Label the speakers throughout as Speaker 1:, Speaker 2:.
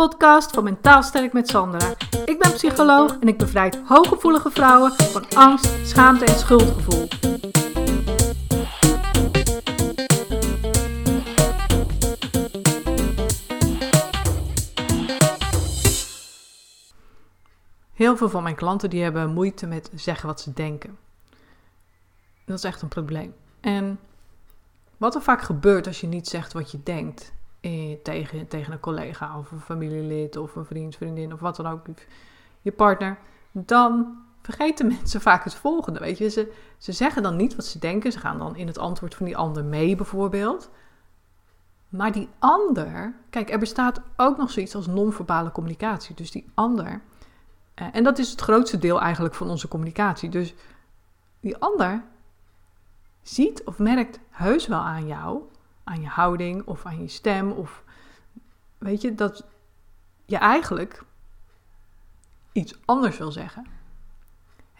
Speaker 1: podcast van Mentaal Sterk met Sandra. Ik ben psycholoog en ik bevrijd hooggevoelige vrouwen van angst, schaamte en schuldgevoel. Heel veel van mijn klanten die hebben moeite met zeggen wat ze denken. Dat is echt een probleem. En wat er vaak gebeurt als je niet zegt wat je denkt eh, tegen, tegen een collega of een familielid of een vriend, vriendin of wat dan ook, je partner, dan vergeten mensen vaak het volgende. Weet je, ze, ze zeggen dan niet wat ze denken, ze gaan dan in het antwoord van die ander mee bijvoorbeeld. Maar die ander, kijk, er bestaat ook nog zoiets als non-verbale communicatie. Dus die ander, eh, en dat is het grootste deel eigenlijk van onze communicatie. Dus die ander ziet of merkt heus wel aan jou, aan je houding of aan je stem, of weet je, dat je eigenlijk iets anders wil zeggen.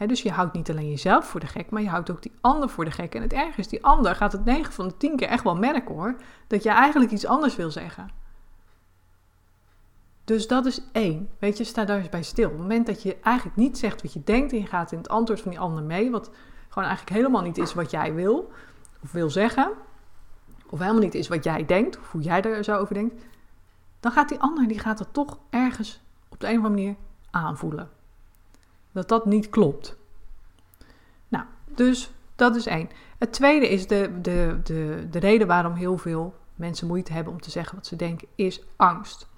Speaker 1: dus je houdt niet alleen jezelf voor de gek, maar je houdt ook die ander voor de gek. En het ergste is, die ander gaat het 9 van de 10 keer echt wel merken hoor, dat je eigenlijk iets anders wil zeggen. Dus dat is één. Weet je, sta daar eens bij stil. Op het moment dat je eigenlijk niet zegt wat je denkt en je gaat in het antwoord van die ander mee, wat gewoon eigenlijk helemaal niet is wat jij wil of wil zeggen, of helemaal niet is wat jij denkt, of hoe jij er zo over denkt, dan gaat die ander die gaat het toch ergens op de een of andere manier aanvoelen. Dat dat niet klopt. Nou, dus dat is één. Het tweede is de, de, de, de reden waarom heel veel mensen moeite hebben om te zeggen wat ze denken, is angst.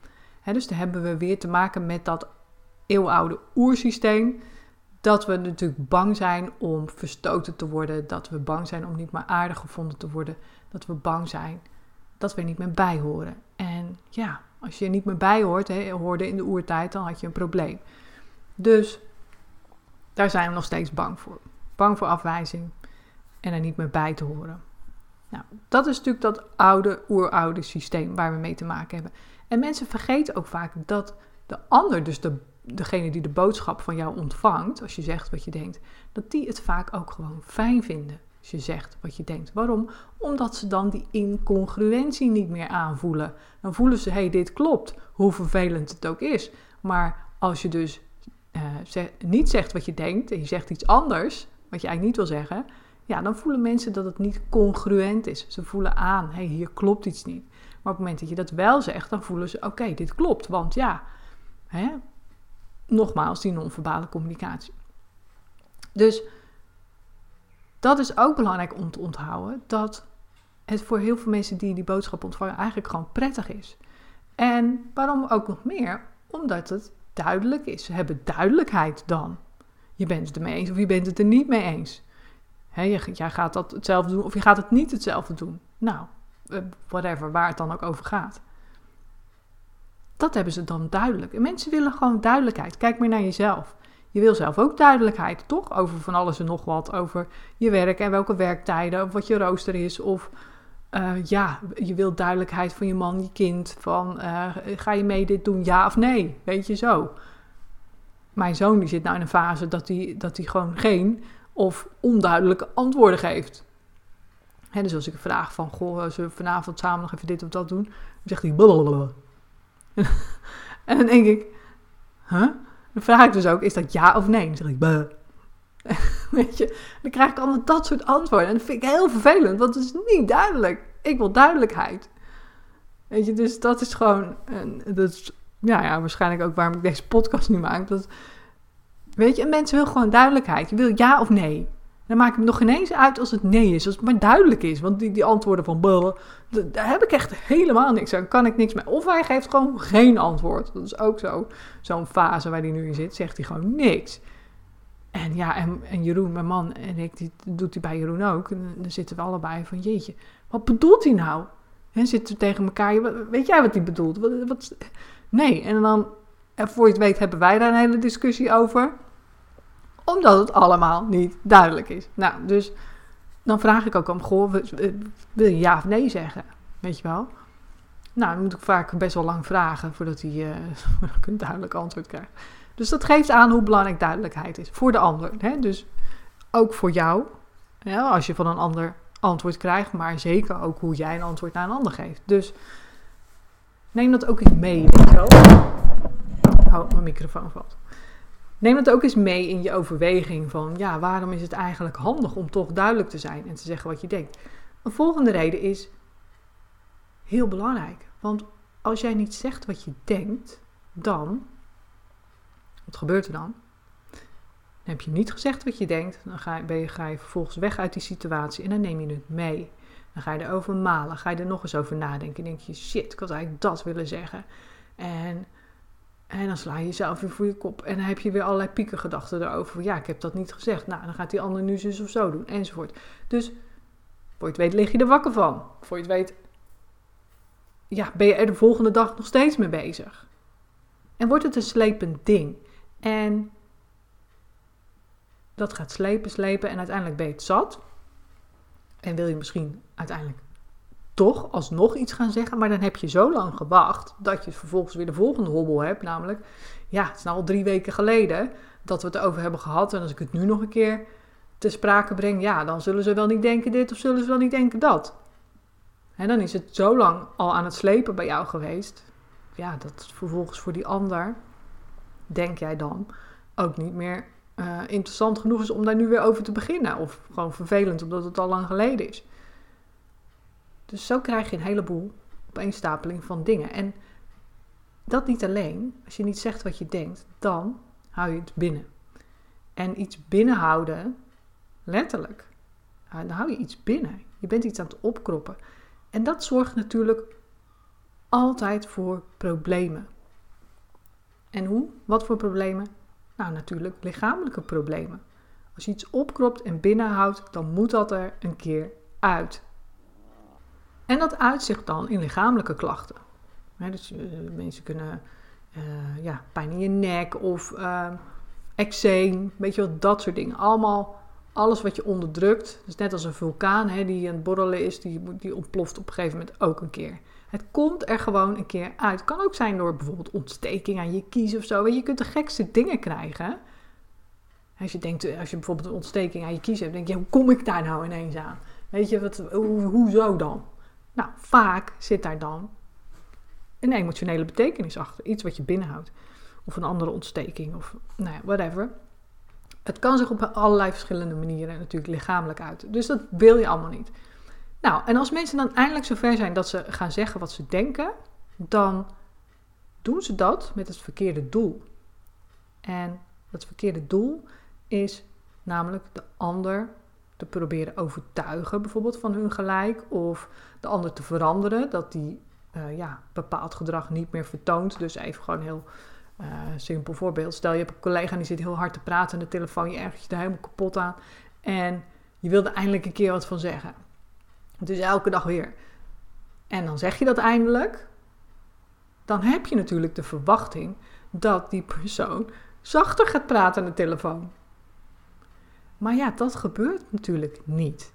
Speaker 1: dus daar hebben we weer te maken met dat eeuwenoude oersysteem dat we natuurlijk bang zijn om verstoten te worden, dat we bang zijn om niet meer aardig gevonden te worden, dat we bang zijn dat we niet meer bij horen. En ja, als je niet meer bij hoort, hè, hoorde in de oertijd, dan had je een probleem. Dus daar zijn we nog steeds bang voor. Bang voor afwijzing en er niet meer bij te horen. Nou, dat is natuurlijk dat oude, oeroude systeem waar we mee te maken hebben. En mensen vergeten ook vaak dat de ander, dus de degene die de boodschap van jou ontvangt, als je zegt wat je denkt, dat die het vaak ook gewoon fijn vinden als je zegt wat je denkt. Waarom? Omdat ze dan die incongruentie niet meer aanvoelen. Dan voelen ze, hé, hey, dit klopt, hoe vervelend het ook is. Maar als je dus uh, niet zegt wat je denkt en je zegt iets anders, wat je eigenlijk niet wil zeggen, ja, dan voelen mensen dat het niet congruent is. Ze voelen aan, hé, hey, hier klopt iets niet. Maar op het moment dat je dat wel zegt, dan voelen ze, oké, dit klopt, want ja, hè, nogmaals, die non-verbale communicatie. Dus dat is ook belangrijk om te onthouden, dat het voor heel veel mensen die die boodschap ontvangen eigenlijk gewoon prettig is. En waarom ook nog meer? Omdat het duidelijk is. Ze hebben duidelijkheid dan. Je bent het ermee eens of je bent het er niet mee eens. Jij gaat dat hetzelfde doen of je gaat het niet hetzelfde doen. Nou, eh, whatever, waar het dan ook over gaat. Dat hebben ze dan duidelijk. En mensen willen gewoon duidelijkheid. Kijk maar naar jezelf. Je wil zelf ook duidelijkheid, toch? Over van alles en nog wat. Over je werk en welke werktijden, of wat je rooster is. Of uh, ja, je wil duidelijkheid van je man, je kind. Van uh, ga je mee dit doen, ja of nee? Weet je zo. Mijn zoon die zit nou in een fase dat hij dat gewoon geen of onduidelijke antwoorden geeft. Hè, dus als ik vraag van, goh, zullen we vanavond samen nog even dit of dat doen? Dan zegt hij blablabla. en dan denk ik, huh? Dan vraag ik dus ook, is dat ja of nee? Dan zeg ik, bah. Weet je, dan krijg ik allemaal dat soort antwoorden. En dat vind ik heel vervelend, want het is niet duidelijk. Ik wil duidelijkheid. Weet je, dus dat is gewoon, dat is, ja, ja, waarschijnlijk ook waarom ik deze podcast nu maak. Dat, weet je, en mensen willen gewoon duidelijkheid. Je wil ja of nee. Dan maak ik hem nog ineens uit als het nee is, als het maar duidelijk is. Want die, die antwoorden van bullen, daar heb ik echt helemaal niks aan. Kan ik niks mee. Of hij geeft gewoon geen antwoord. Dat is ook zo. Zo'n fase waar hij nu in zit, zegt hij gewoon niks. En ja, en, en Jeroen, mijn man, en ik, die doet hij bij Jeroen ook. En dan zitten we allebei van, jeetje, wat bedoelt hij nou? En zitten we tegen elkaar, weet jij wat hij bedoelt? Wat, wat, nee, en dan, en voor je het weet, hebben wij daar een hele discussie over omdat het allemaal niet duidelijk is. Nou, dus dan vraag ik ook om, goh, wil je ja of nee zeggen? Weet je wel? Nou, dan moet ik vaak best wel lang vragen voordat hij uh, een duidelijk antwoord krijgt. Dus dat geeft aan hoe belangrijk duidelijkheid is voor de ander. Hè? Dus ook voor jou, als je van een ander antwoord krijgt, maar zeker ook hoe jij een antwoord naar een ander geeft. Dus neem dat ook eens mee, weet je wel. Oh, mijn microfoon valt. Neem het ook eens mee in je overweging van, ja, waarom is het eigenlijk handig om toch duidelijk te zijn en te zeggen wat je denkt. Een volgende reden is heel belangrijk. Want als jij niet zegt wat je denkt, dan, wat gebeurt er dan? Dan heb je niet gezegd wat je denkt, dan ga je, ben je, ga je vervolgens weg uit die situatie en dan neem je het mee. Dan ga je erover malen, ga je er nog eens over nadenken. En denk je, shit, ik had eigenlijk dat willen zeggen. En, en dan sla je jezelf weer voor je kop. En dan heb je weer allerlei piekengedachten erover. Ja, ik heb dat niet gezegd. Nou, dan gaat die ander nu zus of zo doen, enzovoort. Dus, voor je het weet, lig je er wakker van. Voor je het weet, ja, ben je er de volgende dag nog steeds mee bezig. En wordt het een slepend ding. En dat gaat slepen, slepen en uiteindelijk ben je het zat. En wil je misschien uiteindelijk toch alsnog iets gaan zeggen, maar dan heb je zo lang gewacht dat je vervolgens weer de volgende hobbel hebt. Namelijk, ja, het is nou al drie weken geleden dat we het over hebben gehad. En als ik het nu nog een keer te sprake breng, ja, dan zullen ze wel niet denken dit of zullen ze wel niet denken dat. En dan is het zo lang al aan het slepen bij jou geweest. Ja, dat vervolgens voor die ander, denk jij dan, ook niet meer uh, interessant genoeg is om daar nu weer over te beginnen. Of gewoon vervelend omdat het al lang geleden is. Dus zo krijg je een heleboel opeenstapeling van dingen. En dat niet alleen. Als je niet zegt wat je denkt, dan hou je het binnen. En iets binnenhouden, letterlijk, dan hou je iets binnen. Je bent iets aan het opkroppen. En dat zorgt natuurlijk altijd voor problemen. En hoe? Wat voor problemen? Nou, natuurlijk lichamelijke problemen. Als je iets opkropt en binnenhoudt, dan moet dat er een keer uit. En dat uitzicht dan in lichamelijke klachten. dus uh, mensen kunnen uh, ja, pijn in je nek of uh, eczeem, weet je wel, dat soort dingen. Allemaal, alles wat je onderdrukt. Dus net als een vulkaan die aan het borrelen is, die, ontploft op een gegeven moment ook een keer. Het komt er gewoon een keer uit. Het kan ook zijn door bijvoorbeeld ontsteking aan je kies of zo. Je kunt de gekste dingen krijgen. Als je, denkt, als je bijvoorbeeld een ontsteking aan je kies hebt, denk je, hoe kom ik daar nou ineens aan? Weet je, wat, hoe, hoezo dan? Nou, vaak zit daar dan een emotionele betekenis achter. Iets wat je binnenhoudt. Of een andere ontsteking of nou ja, whatever. Het kan zich op allerlei verschillende manieren natuurlijk lichamelijk uiten. Dus dat wil je allemaal niet. Nou, en als mensen dan eindelijk zover zijn dat ze gaan zeggen wat ze denken, dan doen ze dat met het verkeerde doel. En dat verkeerde doel is namelijk de ander te proberen overtuigen, bijvoorbeeld van hun gelijk, of de ander te veranderen, dat die uh, ja, bepaald gedrag niet meer vertoont. Dus even gewoon heel uh, simpel voorbeeld. Stel je hebt een collega die zit heel hard te praten aan de telefoon, je ergert je er helemaal kapot aan en je wilde eindelijk een keer wat van zeggen. Dus elke dag weer. En dan zeg je dat eindelijk. Dan heb je natuurlijk de verwachting dat die persoon zachter gaat praten aan de telefoon. Maar ja, dat gebeurt natuurlijk niet.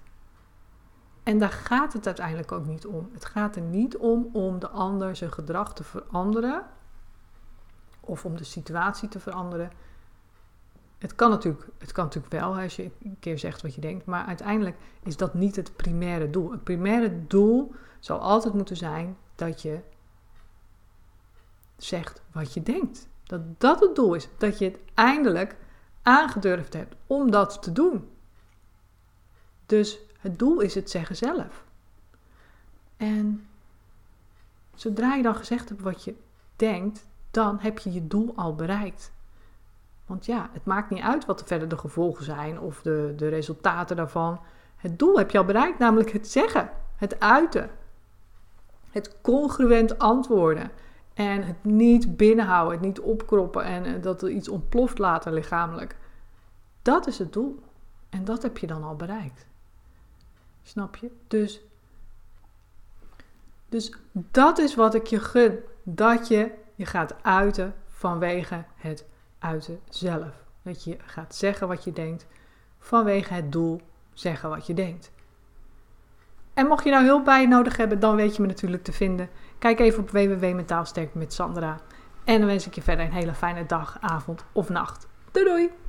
Speaker 1: En daar gaat het uiteindelijk ook niet om. Het gaat er niet om om de ander zijn gedrag te veranderen of om de situatie te veranderen. Het kan, natuurlijk, het kan natuurlijk wel als je een keer zegt wat je denkt, maar uiteindelijk is dat niet het primaire doel. Het primaire doel zal altijd moeten zijn dat je zegt wat je denkt. Dat dat het doel is. Dat je het eindelijk aangedurfd hebt om dat te doen. Dus het doel is het zeggen zelf. En zodra je dan gezegd hebt wat je denkt, dan heb je je doel al bereikt. Want ja, het maakt niet uit wat verder de gevolgen zijn of de, de resultaten daarvan. Het doel heb je al bereikt, namelijk het zeggen, het uiten. Het congruent antwoorden. En het niet binnenhouden, het niet opkroppen en eh, dat er iets ontploft later lichamelijk. Dat is het doel. En dat heb je dan al bereikt. Snap je? Dus, dus dat is wat ik je gun. Dat je je gaat uiten vanwege het uiten zelf. Dat je gaat zeggen wat je denkt vanwege het doel zeggen wat je denkt. En mocht je nou hulp bij nodig hebben, dan weet je me natuurlijk te vinden. Kijk even op www.mentaalsterk met Sandra. En dan wens ik je verder een hele fijne dag, avond of nacht. Doei doei!